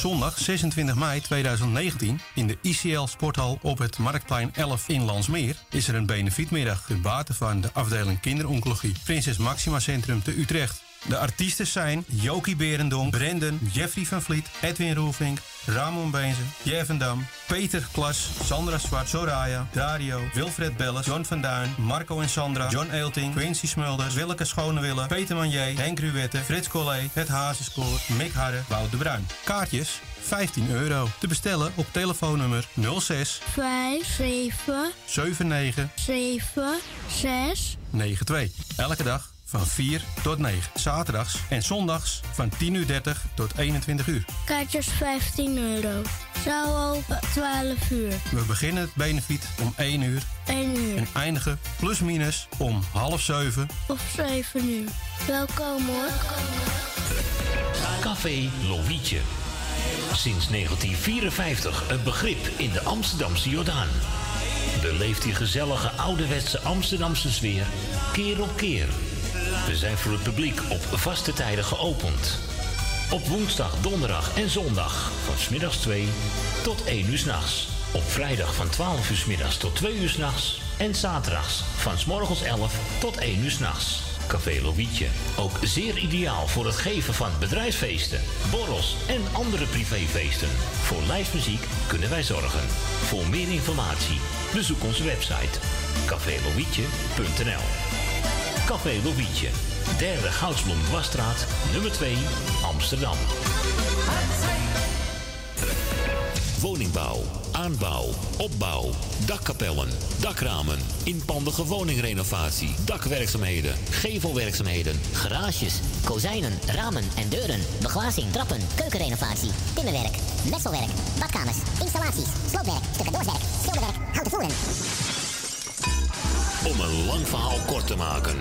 zondag 26 mei 2019 in de ICL Sporthal op het Marktplein 11 in Landsmeer is er een benefietmiddag ten van de afdeling kinderoncologie Prinses Maxima Centrum te Utrecht. De artiesten zijn Jokie Berendonk, Brendan, Jeffrey van Vliet, Edwin Roelvink, Ramon Beenzen, Dam, Peter Klas, Sandra Zwart, Soraya, Dario, Wilfred Belles, John van Duin, Marco en Sandra, John Eelting, Quincy Smulders, Willeke Schonewille, Peter Manier, Henk Ruwette, Frits Collé, Het Hazenspoor, Mick Harre, Wout de Bruin. Kaartjes 15 euro. Te bestellen op telefoonnummer 06 57 79 76 92. Elke dag van 4 tot 9. Zaterdags en zondags van 10 uur 30 tot 21 uur. Kaartjes 15 euro. Zou open 12 uur. We beginnen het benefiet om 1 uur 1 uur. en eindigen plus minus om half 7 Of 7 uur. Welkom hoor. Café Lovietje. Sinds 1954 een begrip in de Amsterdamse Jordaan. Beleeft die gezellige ouderwetse Amsterdamse sfeer keer op keer. Zijn voor het publiek op vaste tijden geopend. Op woensdag, donderdag en zondag van smiddags 2 tot 1 uur s'nachts. Op vrijdag van 12 uur 's middags tot 2 uur s'nachts. En zaterdags van s morgens 11 tot 1 uur s'nachts. Café Lovietje. Ook zeer ideaal voor het geven van bedrijfsfeesten, borrels en andere privéfeesten. Voor lijstmuziek kunnen wij zorgen. Voor meer informatie bezoek onze website cafélovietje.nl Café Lovietje, derde Goudsblom Dwarsstraat, nummer 2, Amsterdam. Woningbouw, aanbouw, opbouw, dakkapellen, dakramen, inpandige woningrenovatie, dakwerkzaamheden, gevelwerkzaamheden, Garages, kozijnen, ramen en deuren, beglazing, trappen, keukenrenovatie, timmerwerk, messelwerk, badkamers, installaties, sloopwerk, stucadoorswerk, schilderwerk, houten voeren. Om een lang verhaal kort te maken.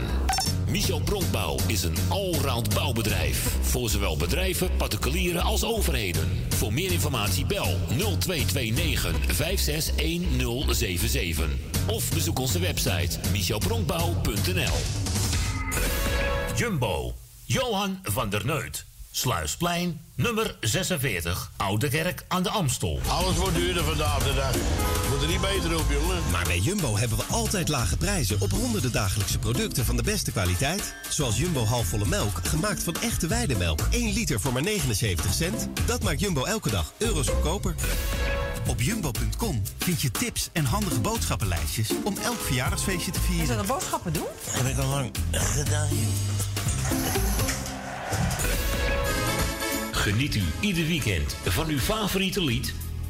Michel Bronkbouw is een allround bouwbedrijf. Voor zowel bedrijven, particulieren als overheden. Voor meer informatie bel 0229 561077. Of bezoek onze website michelbronkbouw.nl Jumbo. Johan van der Neut. Sluisplein, nummer 46. Oude Kerk aan de Amstel. Alles wordt duurder vandaag de dag. Moet er niet beter op, jongen. Maar bij Jumbo hebben we altijd lage prijzen op honderden dagelijkse producten van de beste kwaliteit. Zoals Jumbo halfvolle melk, gemaakt van echte weidemelk. 1 liter voor maar 79 cent. Dat maakt Jumbo elke dag euro's goedkoper. Op jumbo.com vind je tips en handige boodschappenlijstjes om elk verjaardagsfeestje te vieren. Is dat een boodschappen doen? Heb ik al lang gedaan, Geniet u ieder weekend van uw favoriete lied?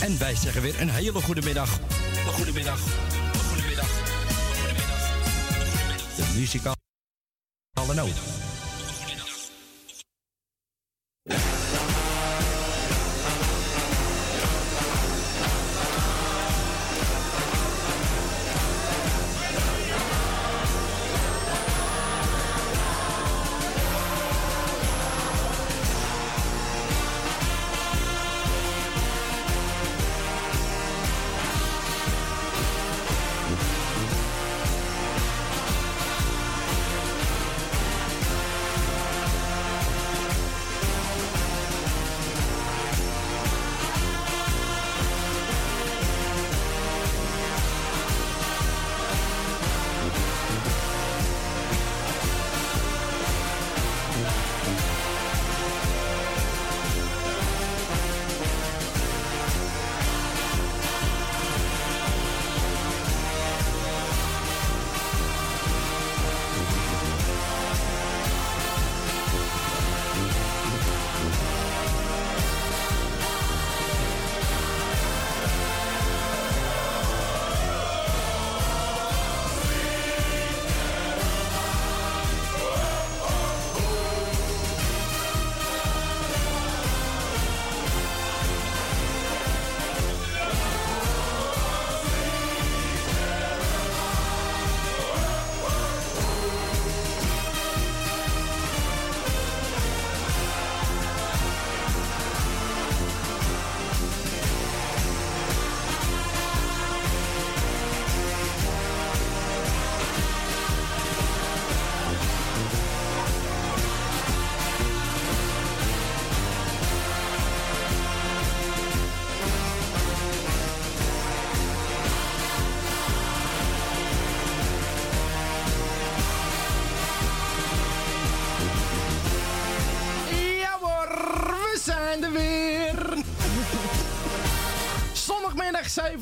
En wij zeggen weer een hele goede middag. Een goede middag. Een goede middag. Een goede middag. De muzikale noot.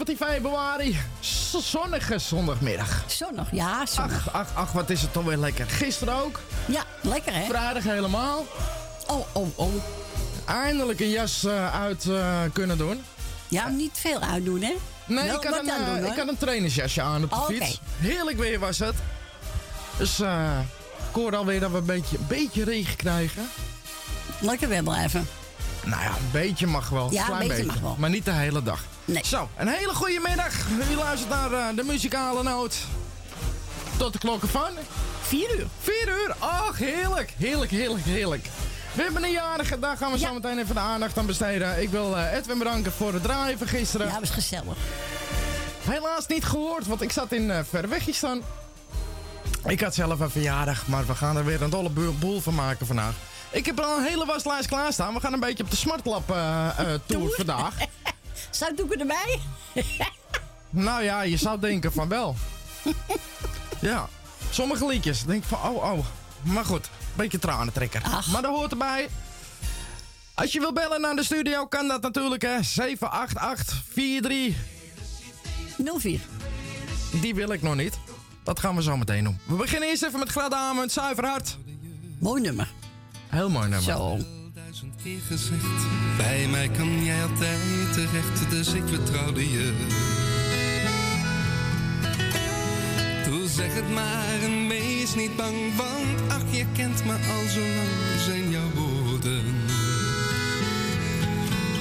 25 februari. Zonnige zondagmiddag. Zonnig, ja, zonnig. Ach, ach, ach, wat is het toch weer lekker. Gisteren ook. Ja, lekker hè? Vrijdag helemaal. Oh, oh, oh. Eindelijk een jas eh, uit eh, kunnen doen. Ja, niet veel uitdoen hè? Nee, ik, had een, uh, ik had een trainersjasje aan op de oh, fiets. Heerlijk weer was het. Dus ik hoor alweer dat we een beetje, een beetje regen krijgen. Lekker weer blijven. Nou ja, een beetje mag wel. Ja, een klein beetje mag wel. Maar niet de hele dag. Nee. Zo, een hele goede middag. U luistert naar eh, de muzikale noot. Tot de klokken van... 4 uur. 4 uur. Ach, heerlijk. Heerlijk, heerlijk, heerlijk. We hebben een jarige, daar gaan we Ja. zo meteen even de aandacht aan besteden. Ik wil eh, Edwin bedanken voor het draaien van gisteren. Ja, was gezellig. Helaas niet gehoord, want ik zat in uh, Verwegistan. Ik had zelf een verjaardag, maar we gaan er weer een dolle boel van maken vandaag. Ik heb al een hele waslijst klaarstaan. We gaan een beetje op de Smartlab eh, eh, tour vandaag. Zoutdoeken erbij? nou ja, je zou denken van wel. ja, sommige liedjes. Denk van, oh, oh. Maar goed, een beetje tranentrekker. Ach. Maar dat hoort erbij. Als je wil bellen naar de studio, kan dat natuurlijk, hè. 788 43 04. Die wil ik nog niet. Dat gaan we zo meteen doen. We beginnen eerst even met Gradamen, het zuiver hart. Mooi nummer. Heel mooi nummer. Zo. duizend keer gezegd. Bij mij kan jij altijd terecht, dus ik vertrouwde je. Doe zeg het maar en wees niet bang, want ach, je kent me al zo lang, zijn jouw woorden.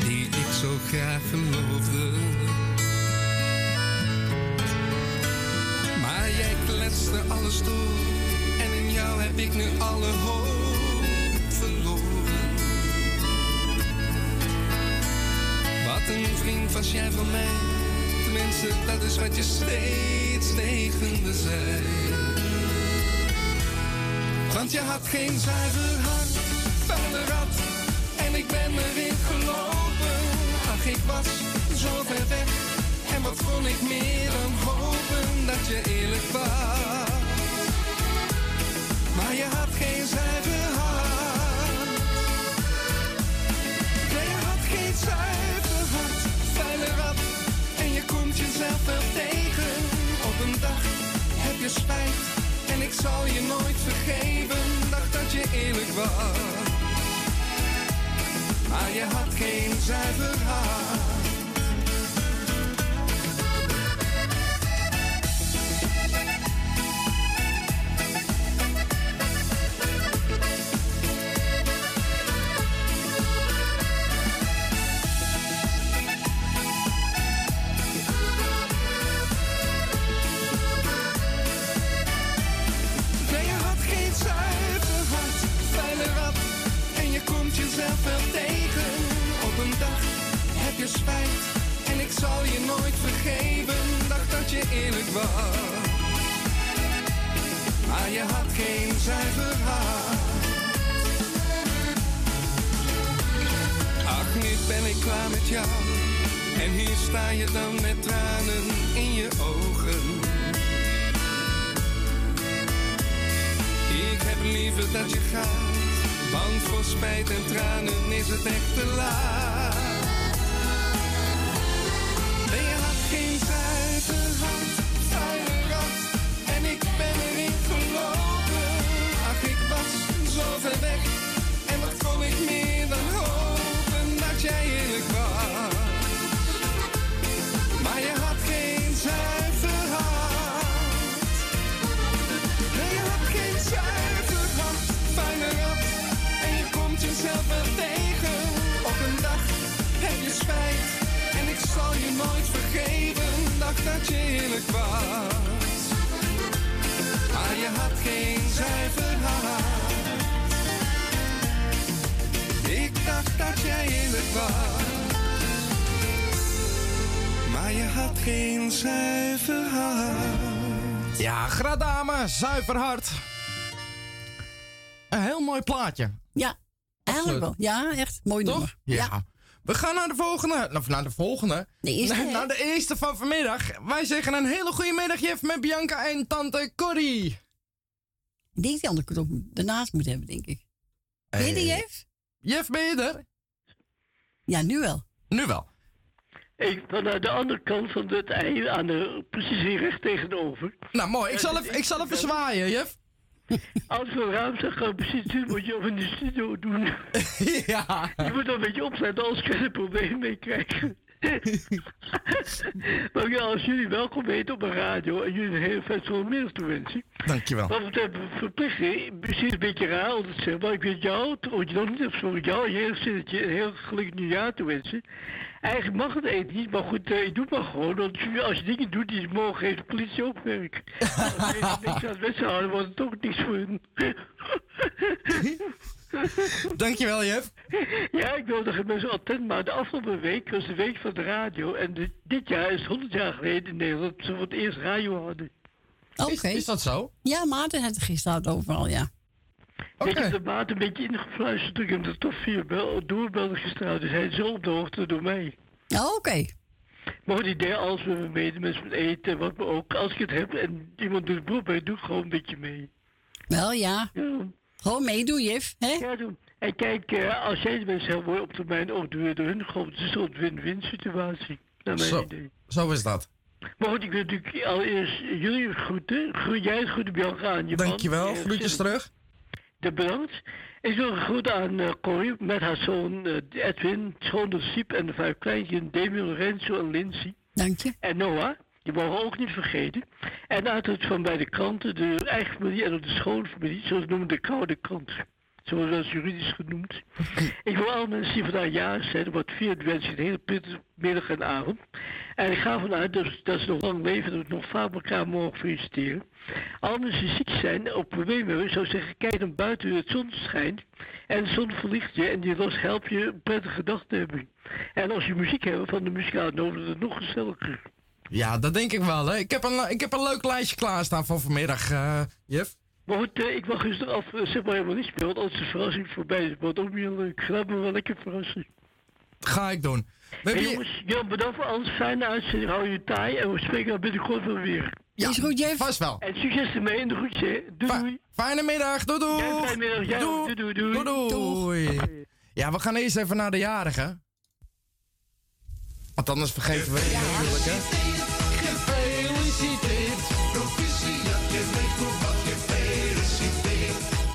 Die ik zo graag geloofde. Maar jij kletste alles door en in jou heb ik nu alle hoop verloren. Wat een vriend was jij van mij, tenminste dat is wat je steeds tegen me zei. Want je had geen zuiver hart, vuile rat, en ik ben erin gelopen. Ach, ik was zo ver weg, en wat kon ik meer dan hopen dat je eerlijk was. Maar je had geen zuiver jezelf wel tegen. Op een dag heb je spijt. En ik zal je nooit vergeven. Dacht dat je eerlijk was. Maar je had geen zuiver hart. Zal je nooit vergeven. Dacht dat je eerlijk was. Maar je had geen zuiver hart. Ach, nu ben ik klaar met jou. En hier sta je dan met tranen in je ogen. Ik heb liever dat je gaat, want voor spijt en tranen is het echt te laat. En wat kon ik meer dan hopen dat jij eerlijk was. Maar je had geen zuiver hart. Nee, je had geen zuiver hart, vuile rat. En je komt jezelf wel tegen. Op een dag heb je spijt. En ik zal je nooit vergeven. Dacht dat je eerlijk was. Maar je had geen zuiver was. Maar je had geen zuiver hart. Ja, Gradame, zuiver hart. Een heel mooi plaatje. Ja, eigenlijk wel. Ja, echt. Mooi Toch? nummer. Ja. We gaan naar de volgende. Of naar de volgende. De eerste, naar, de eerste van vanmiddag. Wij zeggen een hele goede middag, Jeff, met Bianca en tante Corrie. Ik denk dat ik het ook daarnaast moet hebben, denk ik. Ben je die, Hey. Jeff? Jeff, ben je er? Ja, nu wel. Nu wel. Ik, vanuit de andere kant van het ei, aan de, precies hier recht tegenover. Nou, mooi. Ik zal even, ik zal even zwaaien, juf. Als een raam zeg, ga ik precies doen wat je in de studio doen. ja. Je moet dan een beetje opzetten, anders kan je er probleem mee krijgen. maar ja, als jullie welkom weten op een radio en jullie een hele festival middag toewensen. Dankjewel. Wat betreft verplichting, misschien een beetje raar altijd zeggen, maar ik weet jou, trouwens je nog niet hebt voor jou, een heel zinnetje, een heel gelukkig nieuwjaar toewensen. Eigenlijk mag het eten niet, maar goed, eh, ik doe het maar gewoon. Want je- als je dingen doet die mogen, geeft de politie ook werk. Als mensen niks aan het westen houden, wordt het ook niks voor hun. Dankjewel, juf. Ja, ik wilde de mensen attent, maar de afgelopen week was de week van de radio. En de- dit jaar is 100 jaar geleden in Nederland dat ze voor het eerst radio hadden. Oké. Is, dat zo? Ja, Maarten had het gisteren overal, ja. Ik heb de maat een beetje ingefluisterd. Ik heb er toch via bel, doorbellen gestraald. Dus hij is zo op de hoogte door mij. Oh, Oké. Maar goed, alles met me mee. De mensen met eten, wat me ook. Als ik het heb en iemand doet beroep bij, doe ik gewoon een beetje mee. Wel ja. Ja. Gewoon meedoen, juf. Hè? Ja, doen. En kijk, eh, als jij de mensen word je op termijn ook door, hun. Het is een soort win-win situatie. Naar mijn Zo, idee. zo is dat. Maar goed, ik wil natuurlijk allereerst jullie groeten. Groet jij het groeten Bianca aan je man. Dankjewel. Eh, Groetjes terug. De bedankt. Ik wil een groet aan eh Corrie met haar zoon eh, Edwin, schoondochter Siep en de vijf kleinkinderen Demi, Lorenzo en Lindsay. Dank je. En Noah, die mogen we ook niet vergeten. En uiteraard van bij de kranten, de eigen familie en ook de schoonfamilie, zoals we noemen de koude krant. Zo wordt dat juridisch genoemd. Ik wil alle mensen die vandaag jarig zijn, wat vier wens je een hele pittige middag en avond. En ik ga vanuit dat, dat ze nog lang leven en dat we nog vaak elkaar mogen feliciteren. Alle mensen die ziek zijn of problemen hebben, zou zeggen, kijk dan buiten het zon schijnt. En de zon verlicht je en die los helpt je een prettige dag te hebben. En als je muziek hebt van de muzikale noten, is het nog gezelliger. Ja, dat denk ik wel. Hè. Ik, heb een, ik heb een leuk lijstje klaarstaan voor vanmiddag, eh juf. Maar goed, eh, ik mag dus af, eh, zeg maar helemaal niet spelen, want als de verrassing voorbij is, wordt ook niet heel leuk. Laat me wel lekker verrassen. Ga ik doen. Hey, jongens, Jan, bedankt voor alles. Fijne uitzending, hou je taai en we spreken dan binnenkort wel weer. Ja, is goed, Jeff. Vast wel. En succes ermee en de groetje. Doei, doei. Fijne middag. Doei doei. Ja, fijne middag. Ja, doei. doei, doei, doei. doei. doei. Ja, we gaan eerst even naar de jarigen. Want anders vergeten we die natuurlijk, hè.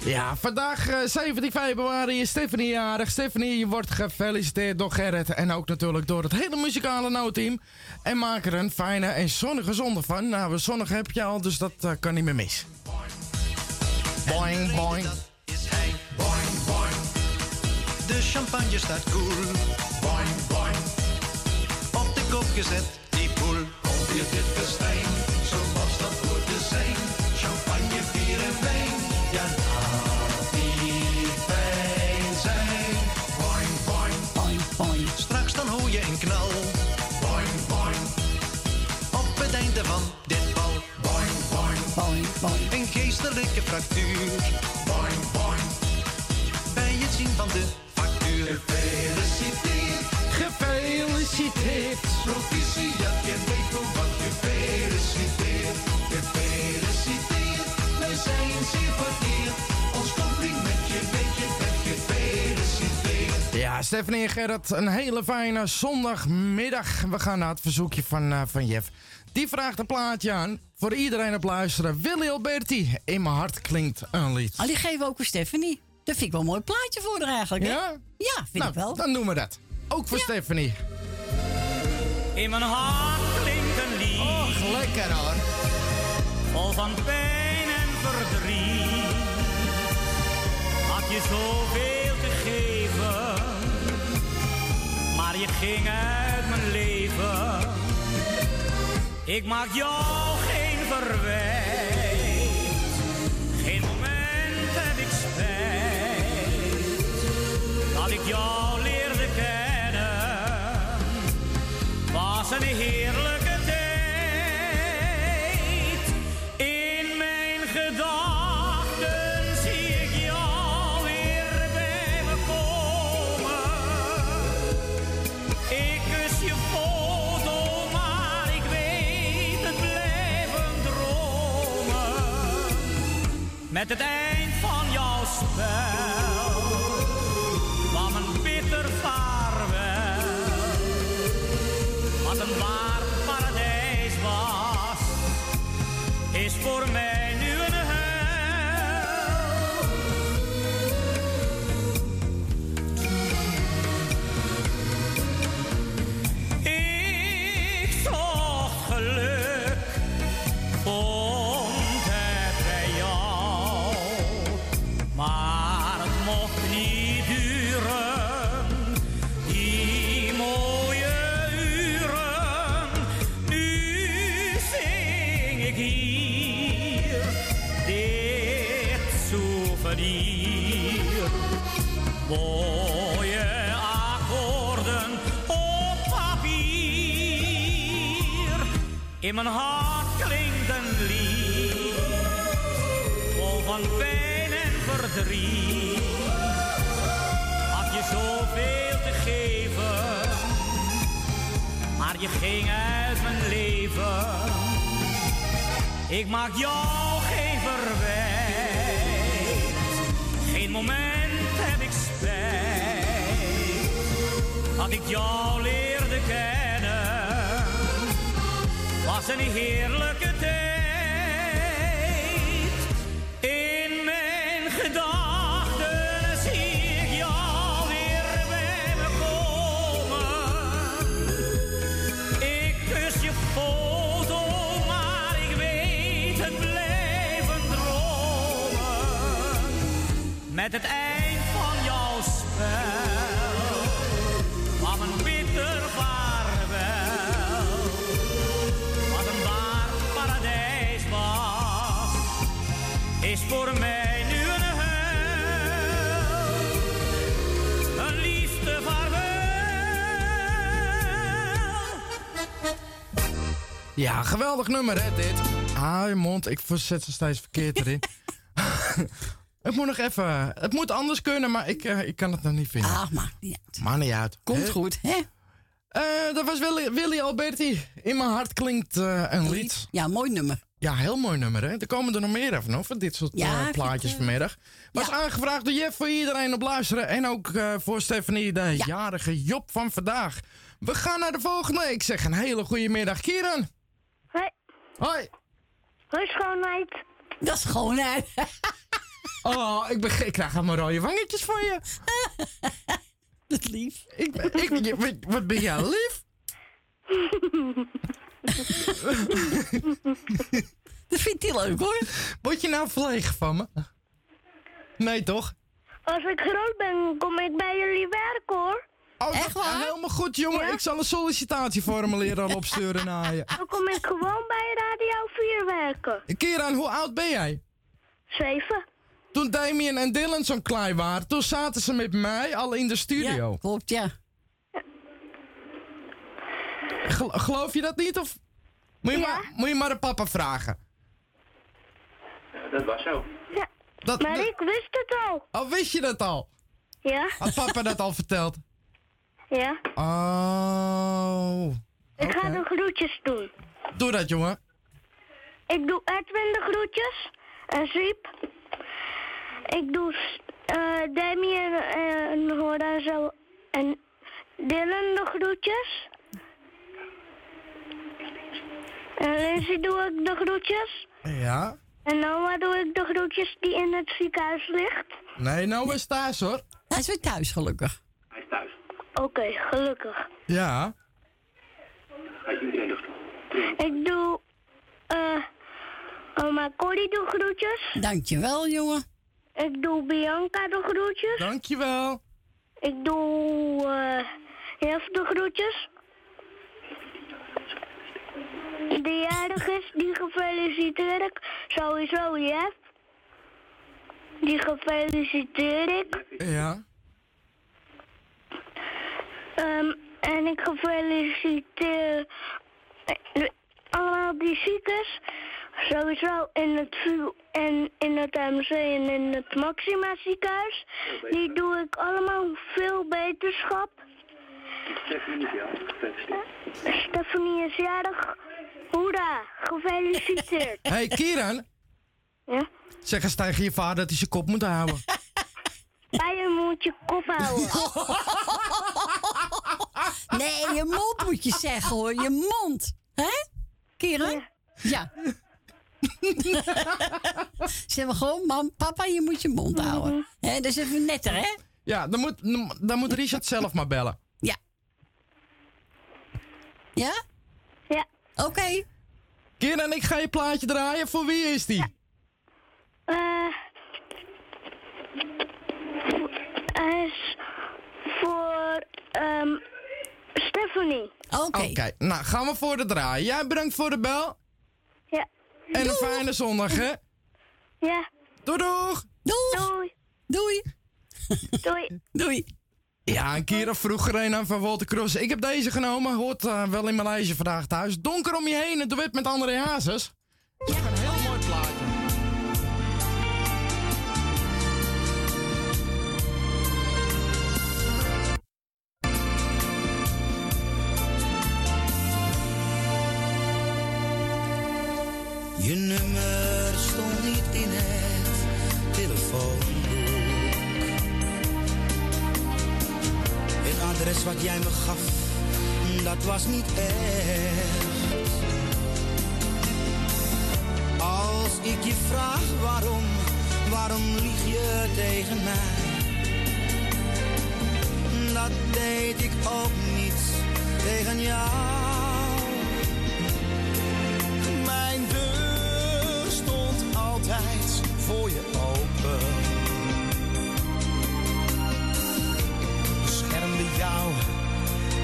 Ja, vandaag eh, 17 februari is Stephanie jarig. Stephanie, je wordt gefeliciteerd door Gerrit en ook natuurlijk door het hele muzikale no-team. En maak er een fijne en zonnige zondag van. Nou, zonnig heb je al, dus dat eh, kan niet meer mis. Boing, boing. is hij. Boing. De champagne staat koel. Boing, boing. Op de kop gezet, die poel. Weer dit festijn, zoals Geestelijke fractuur. Boing, boing. Bij het zien van de factuur. Gefeliciteerd. Gefeliciteerd. Proficiat, je weet voor wat gefeliciteerd. Gefeliciteerd. Wij zijn zeer vereerd. Ons complimentje weet je bent gefeliciteerd. Ja, Stephanie en Gerrit, een hele fijne zondagmiddag. We gaan naar het verzoekje van, eh, van Jeff. Die vraagt een plaatje aan. Voor iedereen op luisteren. Willy Alberti, in mijn hart klinkt een lied. Ah, die geven we ook voor Stephanie. Dat vind ik wel een mooi plaatje voor haar eigenlijk. hè? Ja? Ja, vind nou, ik wel. dan doen we dat. Ook voor Stephanie. In mijn hart klinkt een lied. Och, lekker hoor. Vol van pijn en verdriet. Had je zoveel te geven. Maar je ging uit mijn leven. Ik maak jou geen verwijt. Geen moment heb ik spijt. Dat ik jou Met het eind van jouw spel In mijn hart klinkt een lied, vol van pijn en verdriet. Had je zoveel te geven, maar je ging uit mijn leven. Ik maak jou geen verwijt, geen moment heb ik spijt. Dat ik jou leerde kennen, was een heerlijke tijd. In mijn gedachten zie ik jou weer bij me komen. Ik kus je foto, maar ik weet het blijven dromen. Met het voor mij nu een hel. Een liefde vaarwel. Ja, geweldig nummer, hè, dit. Ah, je mond. Ik zet ze steeds verkeerd erin. het moet nog even... Het moet anders kunnen, maar ik, eh, ik kan het nog niet vinden. Ah, maakt niet uit. Maar niet uit. Komt Hè? goed, hè? Eh, dat was Willy, Willy Alberti. In mijn hart klinkt eh, een lied. Ja, mooi nummer. Ja, heel mooi nummer, hè? Er komen er nog meer even nog van dit soort Ja, eh, plaatjes vanmiddag. Was aangevraagd door Jeff voor iedereen op luisteren. En ook eh, voor Stephanie, de jarige Job van vandaag. We gaan naar de volgende. Ik zeg een hele goede middag, Kieran. Hoi. Hoi. Hoi, schoonheid. Dat is schoonheid. Oh, ik, ik krijg allemaal rode wangetjes van je. Dat is lief. Ik, ik, wat ben jij lief? Dat vindt hij leuk hoor. Word je nou verlegen van me? Nee, toch? Als ik groot ben, kom ik bij jullie werken, hoor. Oh, Echt dat- waar? Helemaal goed, jongen. Ik zal een sollicitatieformulier al opsturen naar je. Dan kom ik gewoon bij Radio 4 werken. Kieran, hoe oud ben jij? Zeven. Toen Damien en Dylan zo'n klein waren, toen zaten ze met mij al in de studio. Ja, klopt, ja. Gel- geloof je dat niet? Of moet je, maar, moet je maar aan papa vragen? Dat was zo. Ja. Dat, maar ik wist het al. Oh, wist je dat al? Ja. Had papa dat al verteld? Ja. Oh. Ik ga de groetjes doen. Doe dat, jongen. Ik doe Edwin de groetjes. En Siep. Ik doe eh Damien en Hora zo. En Dylan de groetjes. En Lindsay doe ik de groetjes. Ja? En Noah doe ik de groetjes die in het ziekenhuis ligt. Nee, nou is thuis hoor. Hij is weer thuis, gelukkig. Hij is thuis. Oké, gelukkig. Ja. Ik doe... eh oma Corrie de groetjes. Dankjewel, jongen. Ik doe Bianca de groetjes. Dankjewel. Ik doe eh Jef de groetjes. Die jarig is, die gefeliciteer ik. Sowieso Jef. Die gefeliciteer ik. Ja. Ehm, en ik gefeliciteer eh, allemaal die ziekes. Sowieso in het VU en in het MC en in het Maxima ziekenhuis. Die doe ik allemaal veel beterschap. Stephanie is. Gefeliciteerd. Stephanie is jarig. Hoera, gefeliciteerd. hey, Kieran. Ja? Zeg eens tegen je vader dat hij zijn kop moet houden. Bij je moet je kop houden. Nee, je mond moet je zeggen hoor. Je mond. Hè? Kieran? Ja. zeg maar gewoon, mam, papa, je moet je mond houden. Hè, dat is even netter, hè? Ja, dan moet, dan moet Richard zelf maar bellen. Ja. Ja? Ja. Oké. Kieran, ik ga je plaatje draaien. Voor wie is die? Eh. Hij is voor ehm Stephanie. Oké. nou gaan we voor de draaien. Jij bedankt voor de bel. Ja. En een fijne zondag, hè? Ja. Doei doeg! Doeg! Doei. Doei! Doei. Doei! Ja, een keer of vroeger een van Walter Cross. Ik heb deze genomen, hoort eh, wel in mijn lijstje vandaag thuis. Donker om je heen, het duet met André Hazes. Wat jij me gaf, dat was niet echt. Als ik je vraag waarom, waarom lieg je tegen mij? Dat deed ik ook niet tegen jou. Mijn deur stond altijd voor je open. Jou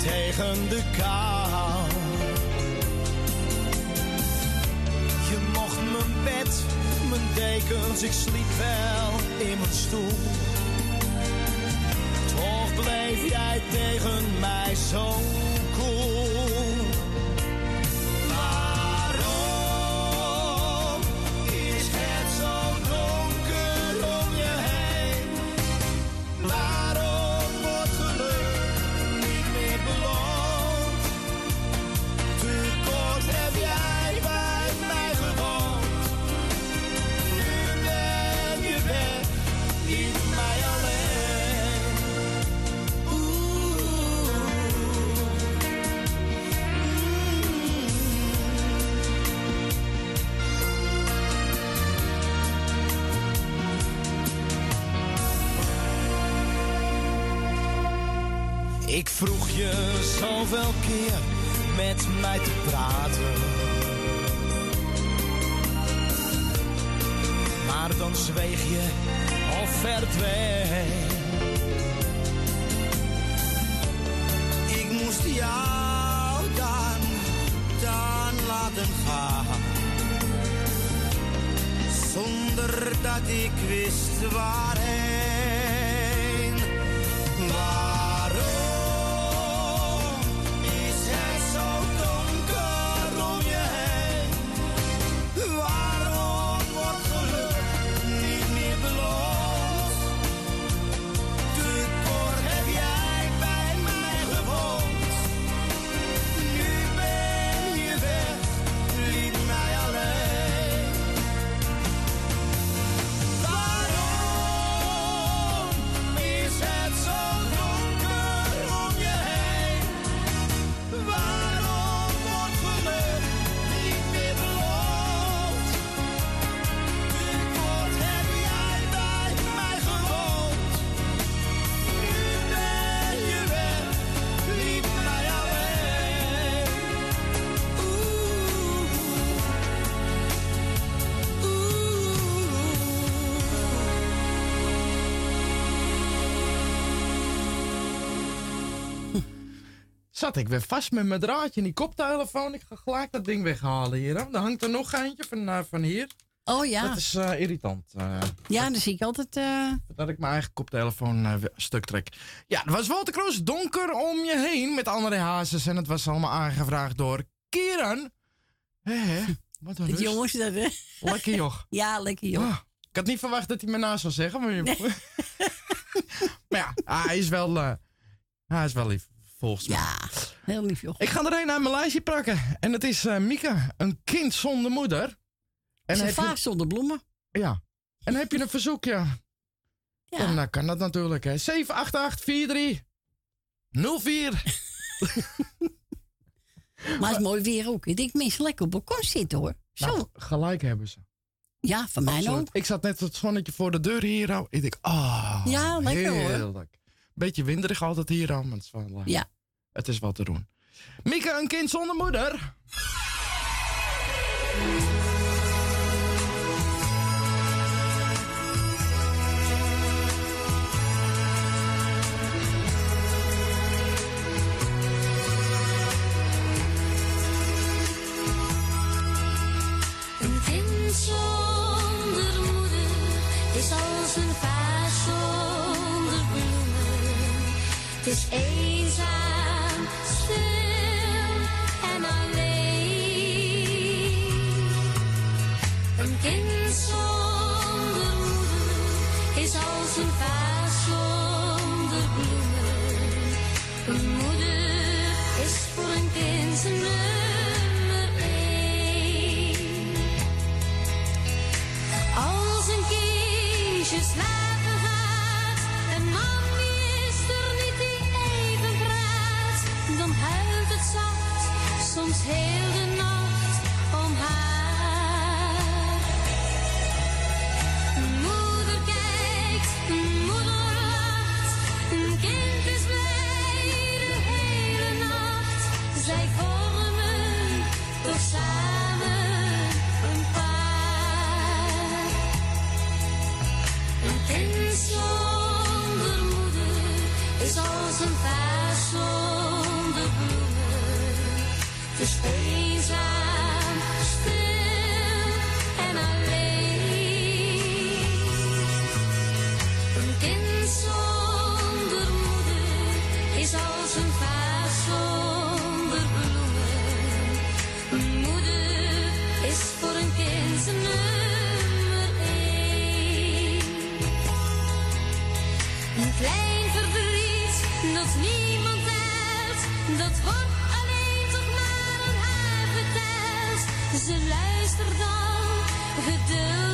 tegen de kou. Je mocht mijn bed, mijn dekens, ik sliep wel in mijn stoel. Toch bleef jij tegen mij zo Ik vroeg je zoveel keer met mij te praten. Maar dan zweeg je of verdween. Ik moest jou dan, dan laten gaan. Zonder dat ik wist waarheen. Zat ik weer vast met mijn draadje in die koptelefoon. Ik ga gelijk dat ding weghalen hier. Er hangt er nog eentje van, eh, van hier. Oh ja. Dat is eh, irritant. eh, Ja, dan zie ik altijd. dat ik mijn eigen koptelefoon stuk trek. Ja, dat was Walter Kroos. Donker om je heen met André Hazes. En het was allemaal aangevraagd door Kieran. Hé, hé. Wat een het rust. jongens dat, hè? Lekker joch. Ja, lekker joh. Ah, ik had niet verwacht dat hij me na zou zeggen. Maar, maar ja, hij is wel, hij is wel lief, volgens mij. Ja, heel lief joh. Ik ga er een mijn lijstje pakken. En het is eh Mieke, een kind zonder moeder. En je- vaak zonder bloemen. Ja. En heb je een verzoekje? Ja. Dan eh, kan dat natuurlijk, hè. 788 04. Maar het is mooi weer ook. Ik denk mensen lekker op het balkon zitten hoor. Zo. Nou, gelijk hebben ze. Ja, van mij Absoluut. ook. Ik zat net het zonnetje voor de deur hier. Ik denk, ah, Ja, lekker, hoor. heerlijk. Beetje winderig altijd hier aan, maar het is wel, eh, Ja. Het is wat te doen. Mieke, een kind zonder moeder. Dat wordt alleen toch naar een haar getest. Ze luistert dan geduldig.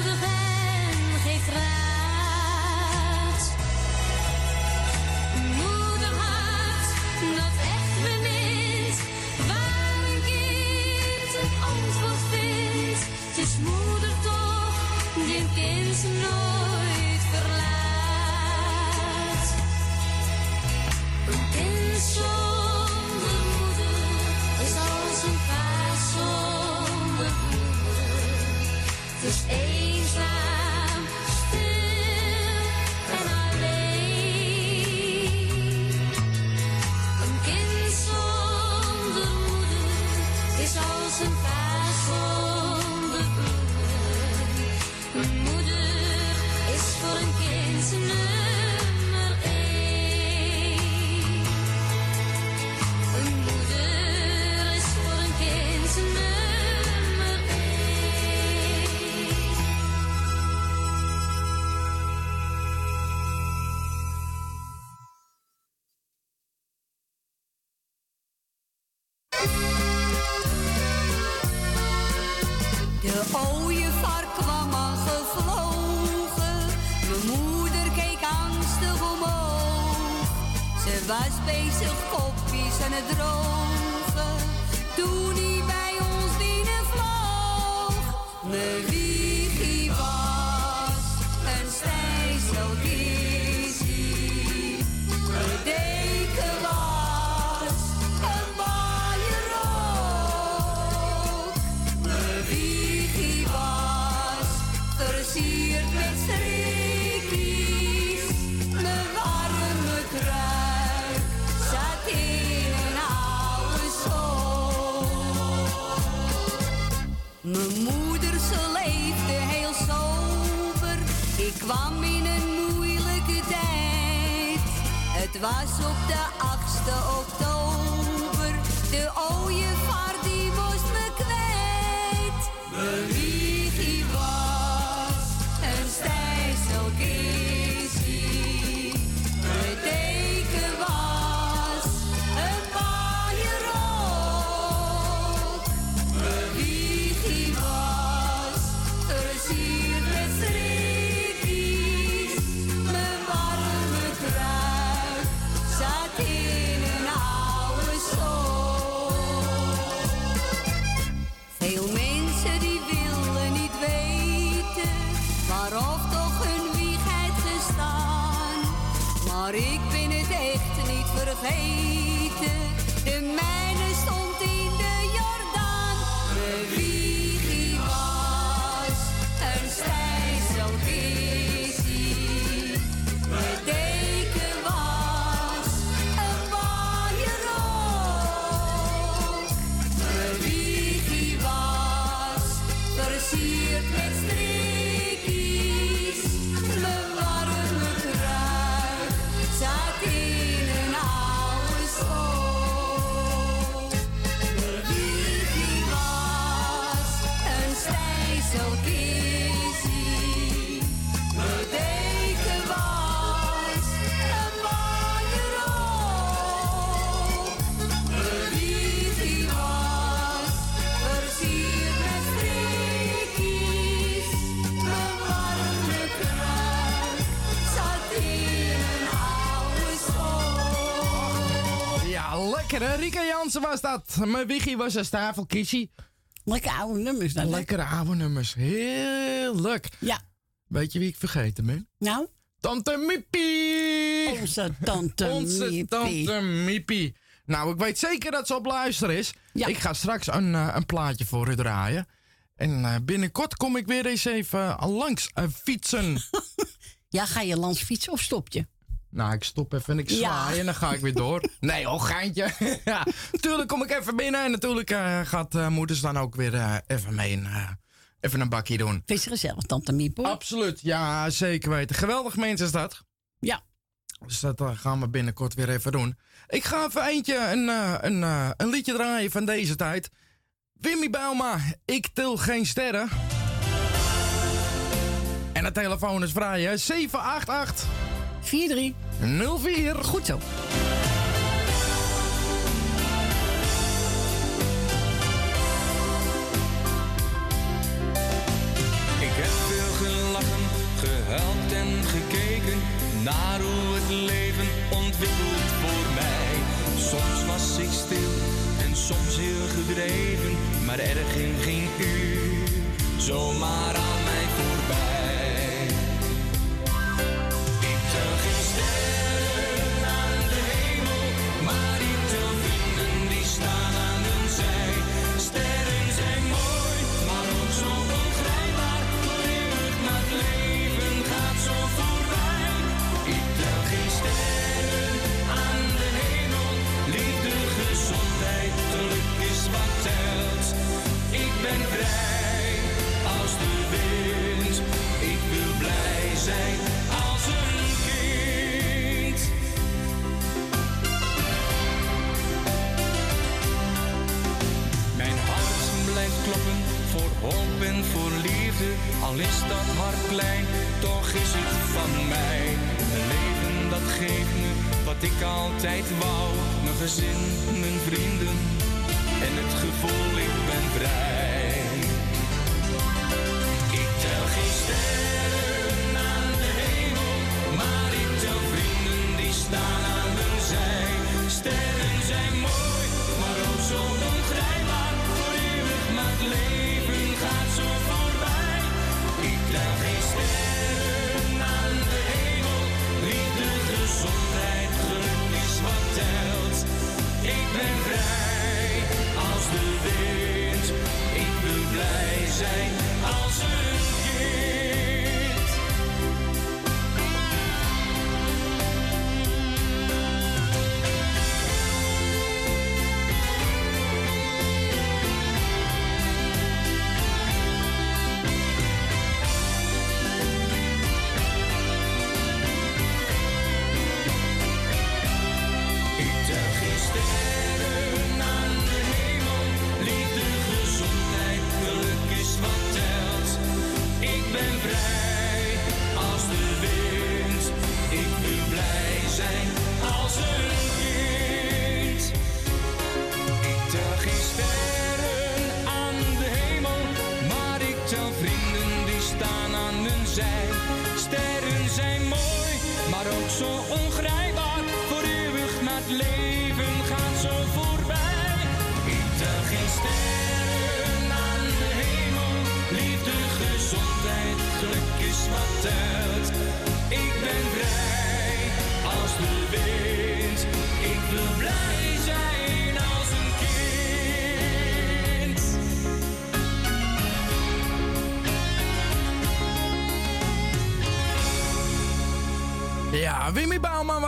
Jansen was dat. Mijn wiggy was een stafelkissie. Lekker oude nummers dan. Lekkere oude nummers. Heerlijk. Ja. Weet je wie ik vergeten ben? Nou? Tante Miepie! Onze tante Onze Miepie. tante Miepie. Nou, ik weet zeker dat ze op luister is. Ik ga straks een, eh, een plaatje voor u draaien. En eh, binnenkort kom ik weer eens even eh, langs fietsen. Ja, ga je langs fietsen of stop je? Nou, ik stop even en ik Ja. zwaai en dan ga ik weer door. Nee, oh, geintje. ja, tuurlijk kom ik even binnen en natuurlijk eh, gaat eh, moeders dan ook weer eh, even mee een, eh, even een bakje doen. Vind je gezellig, tante Miep hoor? Absoluut, ja, zeker weten. Geweldig mensen is dat. Ja. Dus dat gaan we binnenkort weer even doen. Ik ga even eentje, een, eh, een, een liedje draaien van deze tijd. Wimmy Bauma, ik til geen sterren. En de telefoon is vrij, hè? 788 43 04. Goed zo. Ik heb veel gelachen, gehuild en gekeken naar hoe het leven ontwikkelt voor mij. Soms was ik stil en soms heel gedreven, maar er ging geen uur zomaar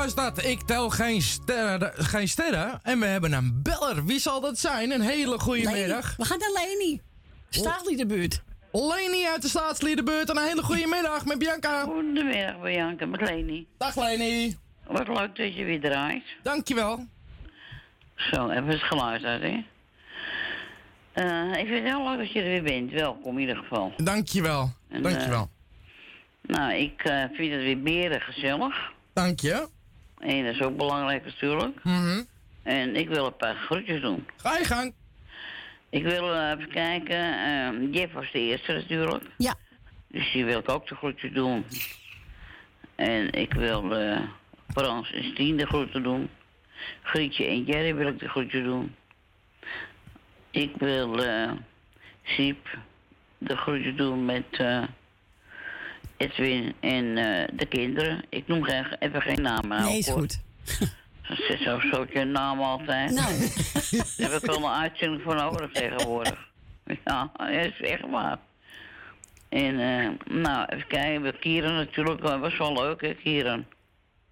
was dat. Ik tel geen sterren, geen sterren. En we hebben een beller. Wie zal dat zijn? Een hele goede Leni. middag. We gaan naar Leni. Staatsliedenbuurt. Leni uit de staatsliedenbuurt. Een hele goede middag met Bianca. Goedemiddag Bianca, met Leni. Dag Leni. Wat leuk dat je weer draait. Dankjewel. Zo, even het geluid uit, hè. Eh, ik vind het heel leuk dat je er weer bent. Welkom in ieder geval. Dankjewel. En, Dankjewel. Nou, ik eh, vind het weer beren gezellig. Dank je. En dat is ook belangrijk natuurlijk. Mhm. En ik wil een paar groetjes doen. Ga je gang. Ik wil eh, even kijken. eh, Jeff was de eerste natuurlijk. Ja. Dus die wil ik ook de groetjes doen. En ik wil eh Frans en Stien de groeten doen. Grietje en Jerry wil ik de groetje doen. Ik wil eh Siep de groetje doen met eh, Edwin en eh, de kinderen. Ik noem geen, even geen namen. Nee, is goed. Ze is zo zo'n je naam altijd. Nou. Daar heb ik wel een uitzending voor nodig tegenwoordig. Ja, dat is echt waar. En, eh, nou, even kijken. We Kieran natuurlijk. Dat was wel leuk, hè, Kieran?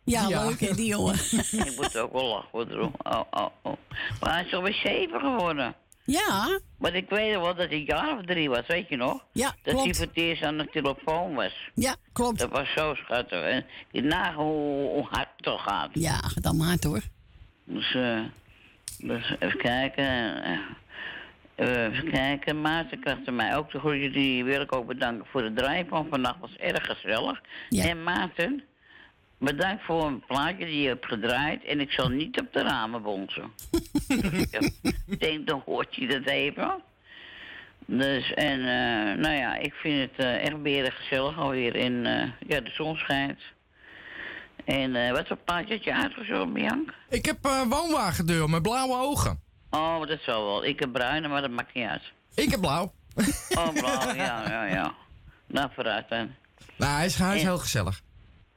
Ja, leuk hè, die jongen. Ik moet ook wel lachen, hoor. Oh, oh, oh. Maar hij is alweer zeven geworden. Ja. Maar ik weet wel dat hij een jaar of drie was, weet je nog? Ja, Dat klopt. hij voor het eerst aan de telefoon was. Ja, klopt. Dat was zo schattig. En je nagaan hoe, hoe hard het toch gaat. Ja, gaat dan maar hoor. Dus, eh, dus even kijken. eh, eh, even kijken. Maarten krijgt mij ook de groetje. Die wil ik ook bedanken voor de draai van vannacht. was erg gezellig. En Maarten, bedankt voor een plaatje die je hebt gedraaid. En ik zal niet op de ramen bonzen. ik denk, dan hoort je dat even. Dus, en eh, nou ja, ik vind het eh, echt weer gezellig alweer. En eh, ja, de zon schijnt. En wat voor plaatje had je uitgezocht, Bianca? Ik heb woonwagendeur met blauwe ogen. Oh, dat zal wel. Ik heb bruine, maar dat maakt niet uit. Ik heb blauw. Oh, blauw, ja, ja, ja. Nou, vooruit dan. Nou, hij is, hij is En- heel gezellig.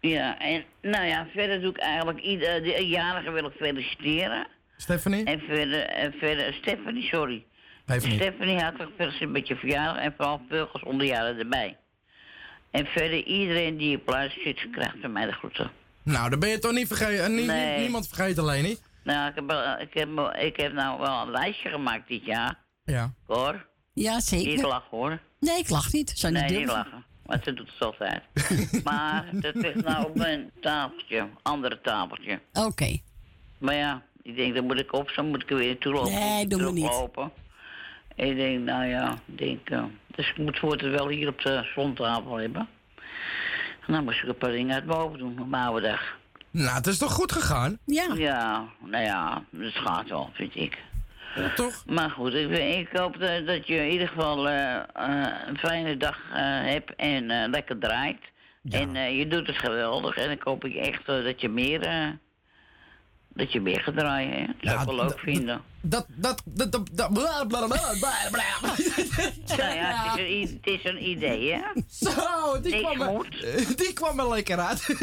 Ja, en nou ja, verder doe ik eigenlijk ieder, de jarige wil ik feliciteren. Stephanie? En verder, en verder, Stephanie, sorry. Even niet. Stephanie hartelijk gefeliciteerd met je verjaardag en vooral veel gezonde jaren erbij. En verder iedereen die op luistert zit, krijgt van mij de groeten. Nou, dan ben je toch niet vergeten. en nie- Nee. Niemand vergeten, Leni. Nou, ik heb, wel- ik, heb, ik heb nou wel een lijstje gemaakt dit jaar, Ja. hoor. Ja, zeker. Niet lachen, hoor. Nee, ik lach niet. Zou niet nee, niet durven. lachen. Want ze doet het altijd. maar dat ligt nou op mijn tafeltje. Andere tafeltje. Oké. Maar ja, ik denk, dan moet ik op, zo moet ik er weer naartoe lopen. Nee, doe maar niet. En ik denk, nou ja, ik denk, eh, dus ik moet voor het wel hier op de zondtafel hebben. En dan moest ik een paar dingen uit boven doen op mijn oude dag. Nou, het is toch goed gegaan? Ja. Ja, nou ja, het gaat wel, vind ik. Toch? Maar goed, ik, ik hoop dat, dat je in ieder geval eh, eh, een fijne dag eh, hebt en lekker draait. En je doet het geweldig. En ik hoop ik echt dat je meer, dat je meer gaat draaien. Hè? Dat zou ik wel leuk vinden. Dat, dat, dat, dat, dat, bla, bla, bla, bla, bla. Nou ja, het is, een, i- het is een idee, hè? Zo, die Niks kwam, er, die kwam er lekker uit.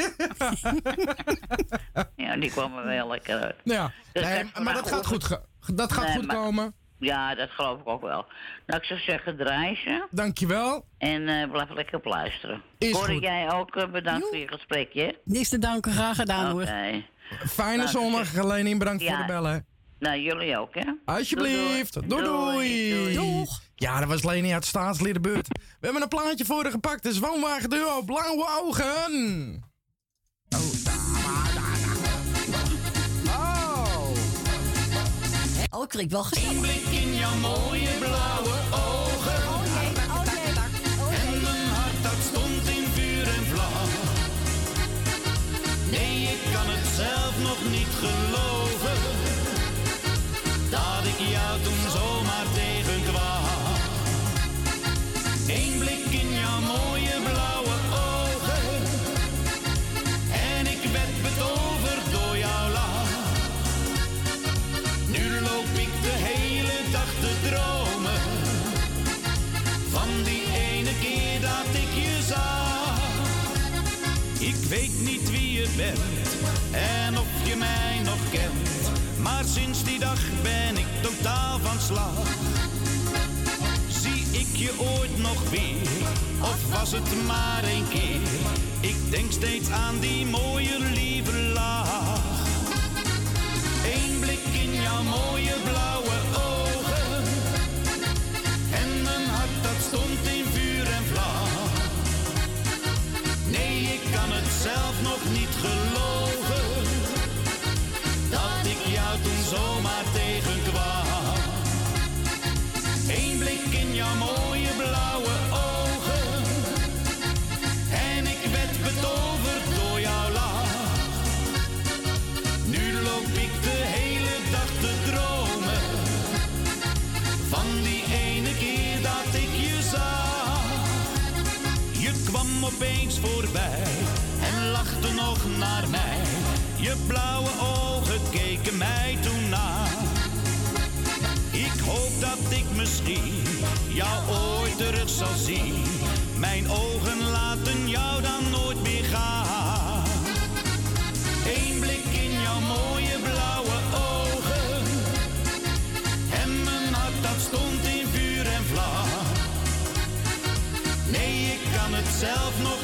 Ja, die kwam er wel lekker uit. ja, Dus nee, dat is maar dat gaat goed, dat gaat Nee, goed maar- komen. Ja, dat geloof ik ook wel. Nou, ik zou zeggen, draai ze. Dankjewel. En eh, blijf lekker op luisteren. Is Corrie, goed. jij ook eh, bedankt voor je gesprekje. hè? Niks te danken, graag gedaan hoor. Oké. Fijne Nou, zondag, Leni. Bedankt voor de bellen. Nou, jullie ook, hè? Alsjeblieft. Doei doei. Doeg. Ja, dat was Leni uit Staatsliedenbuurt. We hebben een plaatje voor haar gepakt. Het is Woonwagen Duo, Blauwe Ogen. Oh, ik kreeg wel. Eén blik in jouw mooie blauwe ogen. En mijn hart dat stond in vuur en vlam. Nee, ik kan het zelf nog niet geloven. En of je mij nog kent, maar sinds die dag ben ik totaal van slag. Zie ik je ooit nog weer, of was het maar een keer? Ik denk steeds aan die mooie lieve lach. Eén blik in jouw mooie blauwe ogen. En mijn hart dat stond in geloven. Dat ik jou toen zomaar tegenkwam. Eén blik in jouw mooie blauwe ogen. En ik werd betoverd door jouw lach. Nu loop ik de hele dag te dromen van die ene keer dat ik je zag. Je kwam opeens voorbij nog naar mij. Je blauwe ogen keken keken mij toen na. Ik hoop dat ik misschien jou ooit terug zal zien. Mijn ogen laten jou dan nooit meer gaan. Eén blik in jouw mooie blauwe ogen. En mijn hart dat stond in vuur en vlam. Nee, ik kan het zelf nog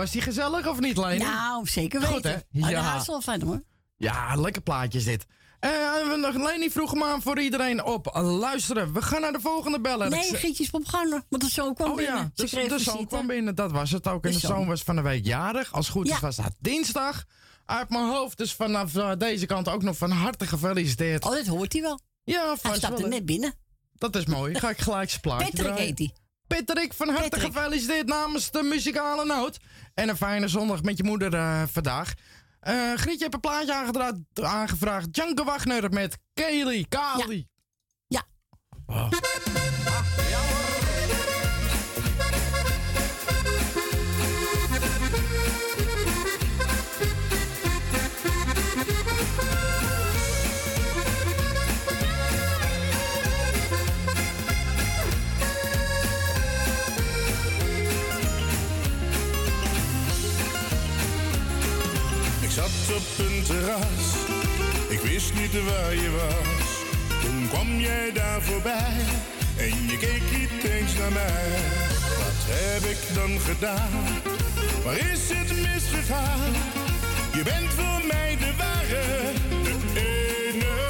was die gezellig of niet, Leni? Nou, zeker weten. Goed, hè? Maar de Ja. huis wel fijn hoor. Ja, lekker plaatje is dit. We nog Leni vroeg hem aan voor iedereen op. Luisteren, we gaan naar de volgende beller. Nee, Gietjes popganger. Want de zoon kwam Oh binnen. ja, Ze de, de zoon kwam binnen, dat was het ook. En De de zoon was van de week jarig. Als het goed is was dat dinsdag. Uit mijn hoofd, dus vanaf eh, deze kant ook nog van harte gefeliciteerd. Oh, dat hoort hij wel. Ja, Hij vast stapte wel, hè. net binnen. Dat is mooi. Ga ik gelijk zijn plaatje Patrick draaien. heet hij. Patrick, van harte Patrick. gefeliciteerd namens de muzikale noot. En een fijne zondag met je moeder eh, vandaag. Eh Grietje heeft een plaatje aangevraagd. Janke Wagner met Kaylee, Kali. Ja. Oh. Op een terras, ik wist niet waar je was. Toen kwam jij daar voorbij en je keek niet eens naar mij. Wat heb ik dan gedaan? Waar is het misgegaan? Je bent voor mij de ware, de enige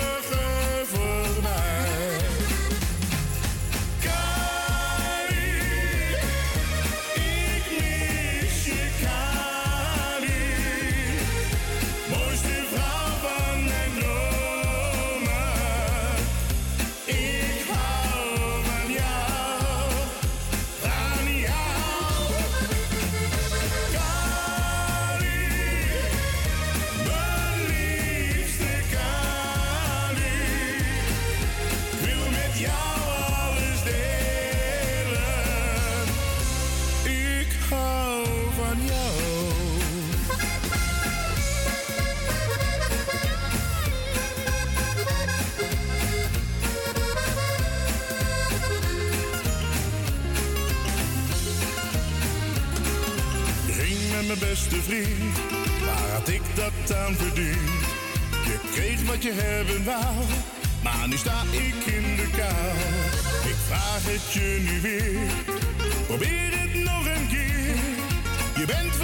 mijn beste vriend, waar had ik dat aan verdiend? Je kreeg wat je hebben wou, maar nu sta ik in de kou. Ik vraag het je nu weer, probeer het nog een keer. Je bent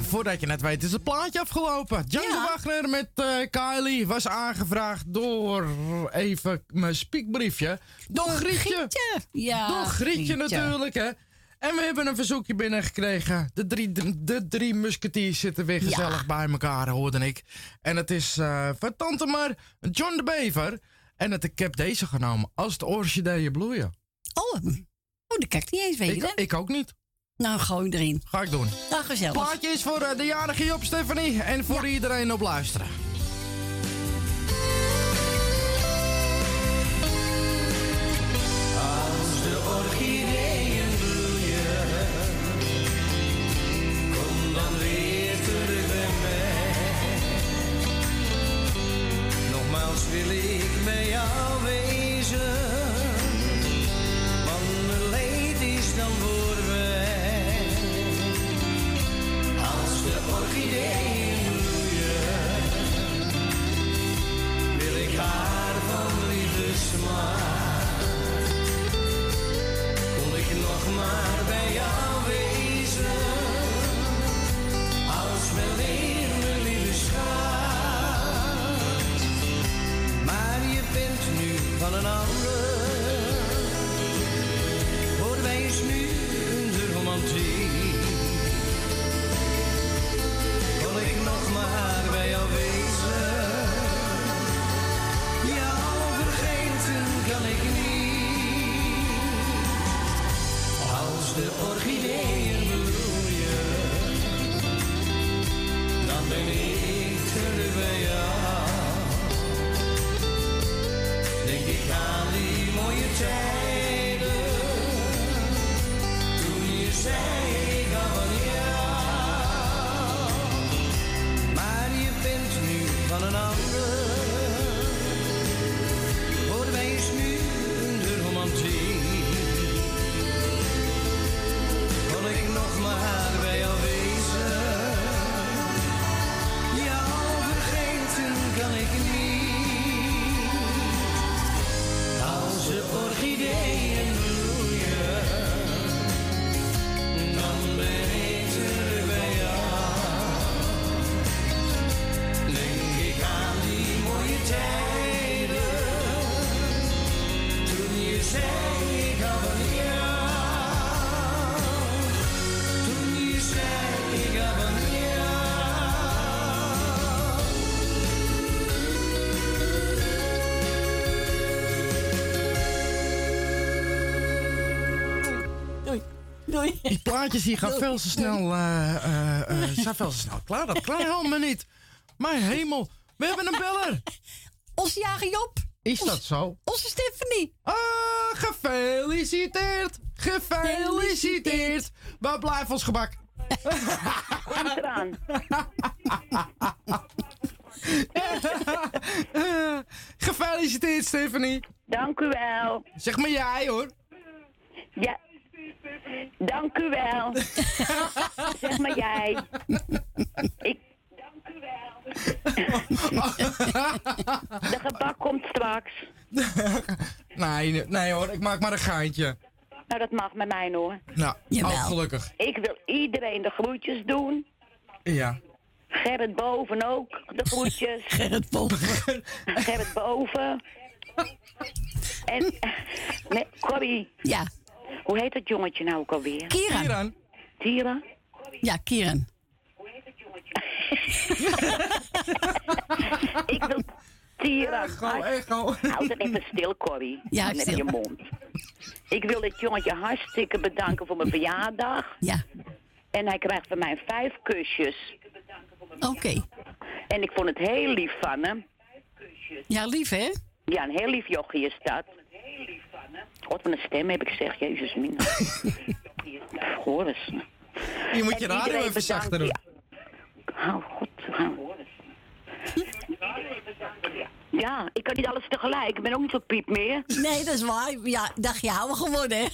voordat je net weet is het plaatje afgelopen. Django Wagner met eh, Kylie was aangevraagd door even mijn spiekbriefje. Door Grietje. Ja, Door Grietje Grietje. natuurlijk, hè. En we hebben een verzoekje binnengekregen. De drie, de drie musketiers zitten weer gezellig bij elkaar, hoorde ik. En het is eh, van Tante Mar, John de Bever. En het, ik heb deze genomen, als de orchideeën bloeien. Oh, oh dat kan ik niet eens weten. Ik, ik ook niet. Nou, gooi erin. Ga ik doen. Nou, gezellig. Plaatje is voor eh, de jarige Job Stephanie en voor iedereen op luisteren. Als de orchideeën bloeien, kom dan weer terug bij mij. Nogmaals wil ik bij jou plaatjes die gaan veel te snel, eh, eh, eh, zijn veel te snel klaar. Dat kan helemaal niet. Mijn hemel, we hebben een beller. Onze jager Job. Is dat zo? Onze Stephanie. Ah, gefeliciteerd. Gefeliciteerd. Waar blijft ons gebak? Kom eraan. Gefeliciteerd, Stephanie. Dank u wel. Zeg maar jij, hoor. Ja. Dank u wel. zeg maar jij. Ik. De gebak komt straks. nee, nee hoor, ik maak maar een geintje. Nou, dat mag met mij hoor. Nou, oh, gelukkig. Ik wil iedereen de groetjes doen. Ja. Gerrit Boven ook, de groetjes. Gerrit Boven. Gerrit Boven. En, nee, Corrie. Ja. Hoe heet dat jongetje nou ook alweer? Kieran. Kieran. Tira? Ja, Kieran. Ik wil Tira. Echo, echo. Houd het even stil, Corrie. Ja, Met stil. je mond. Ik wil dit jongetje hartstikke bedanken voor mijn verjaardag. Ja. En hij krijgt van mij vijf kusjes. Oké. En ik vond het heel lief van hem. Ja, lief hè? Ja, een heel lief jochie is dat. God, wat een stem heb ik gezegd. Jezus, min. Hoor eens. Je moet je radio even bedankt zachter doen. goed. Hou. Ja, ik kan niet alles tegelijk. Ik ben ook niet zo piep meer. Nee, dat is waar. Ja, dacht je ouder geworden hè?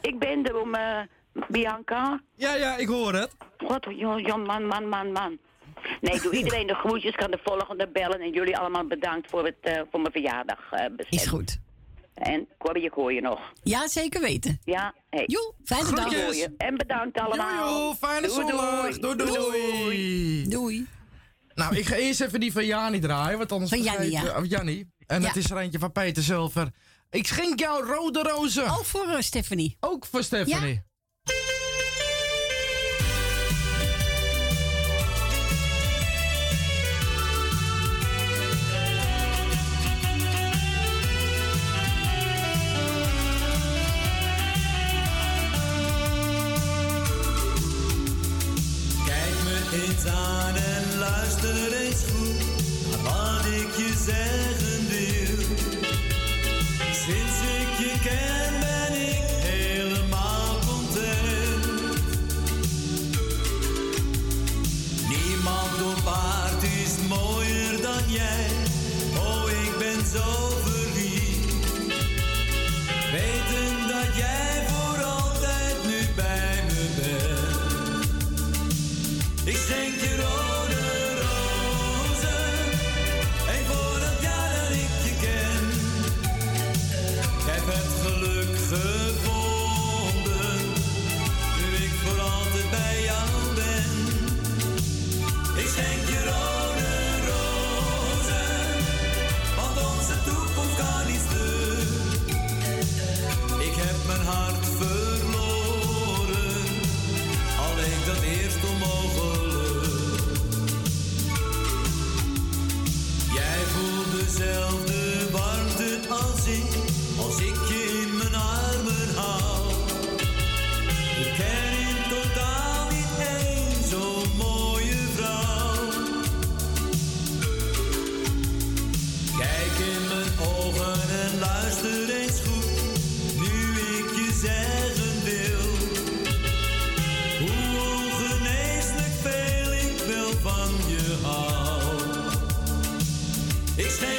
Ik ben er om eh, Bianca. Ja, ja, ik hoor het. God, joh, man, man, man, man. Nee, ik doe iedereen de groetjes, kan de volgende bellen. En jullie allemaal bedankt voor, het, eh, voor mijn verjaardag. eh, Is goed. En Corrie, ik hoor je nog. Ja, zeker weten. Ja, hey. Joe, fijne dag. En bedankt allemaal. Joe, fijne Doei, zondag. Doei, doei. Doei. Nou, ik ga eerst even die van Jani draaien, want anders Van Jannie, ja. of Jannie. En Ja. het is er eentje van Peter Zilver. Ik schenk jou rode rozen. Ook voor eh, Stephanie. Ook voor Stephanie. Naar wat ik je zeggen wil. Sinds ik je ken ben ik helemaal content. Niemand op aard is mooier dan jij. Oh, ik ben zo verliefd. Weten dat jij Ik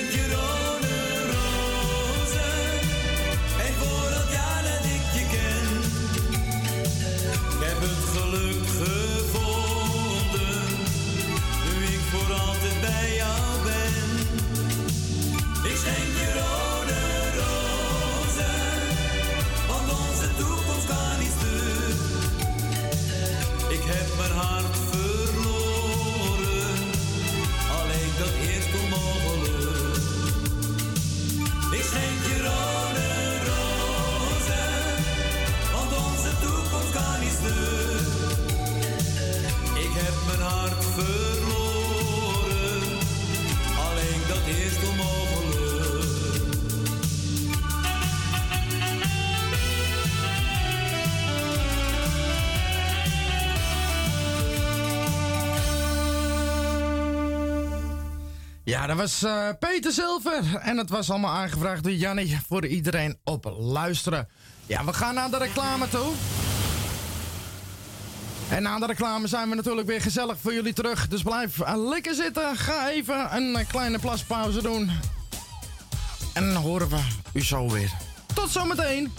Ja, dat was eh, Peter Zilver. En het was allemaal aangevraagd door Jannie voor iedereen op luisteren. Ja, we gaan naar de reclame toe. En na de reclame zijn we natuurlijk weer gezellig voor jullie terug. Dus blijf eh, lekker zitten. Ga even een eh, kleine plaspauze doen. En dan horen we u zo weer. Tot zometeen.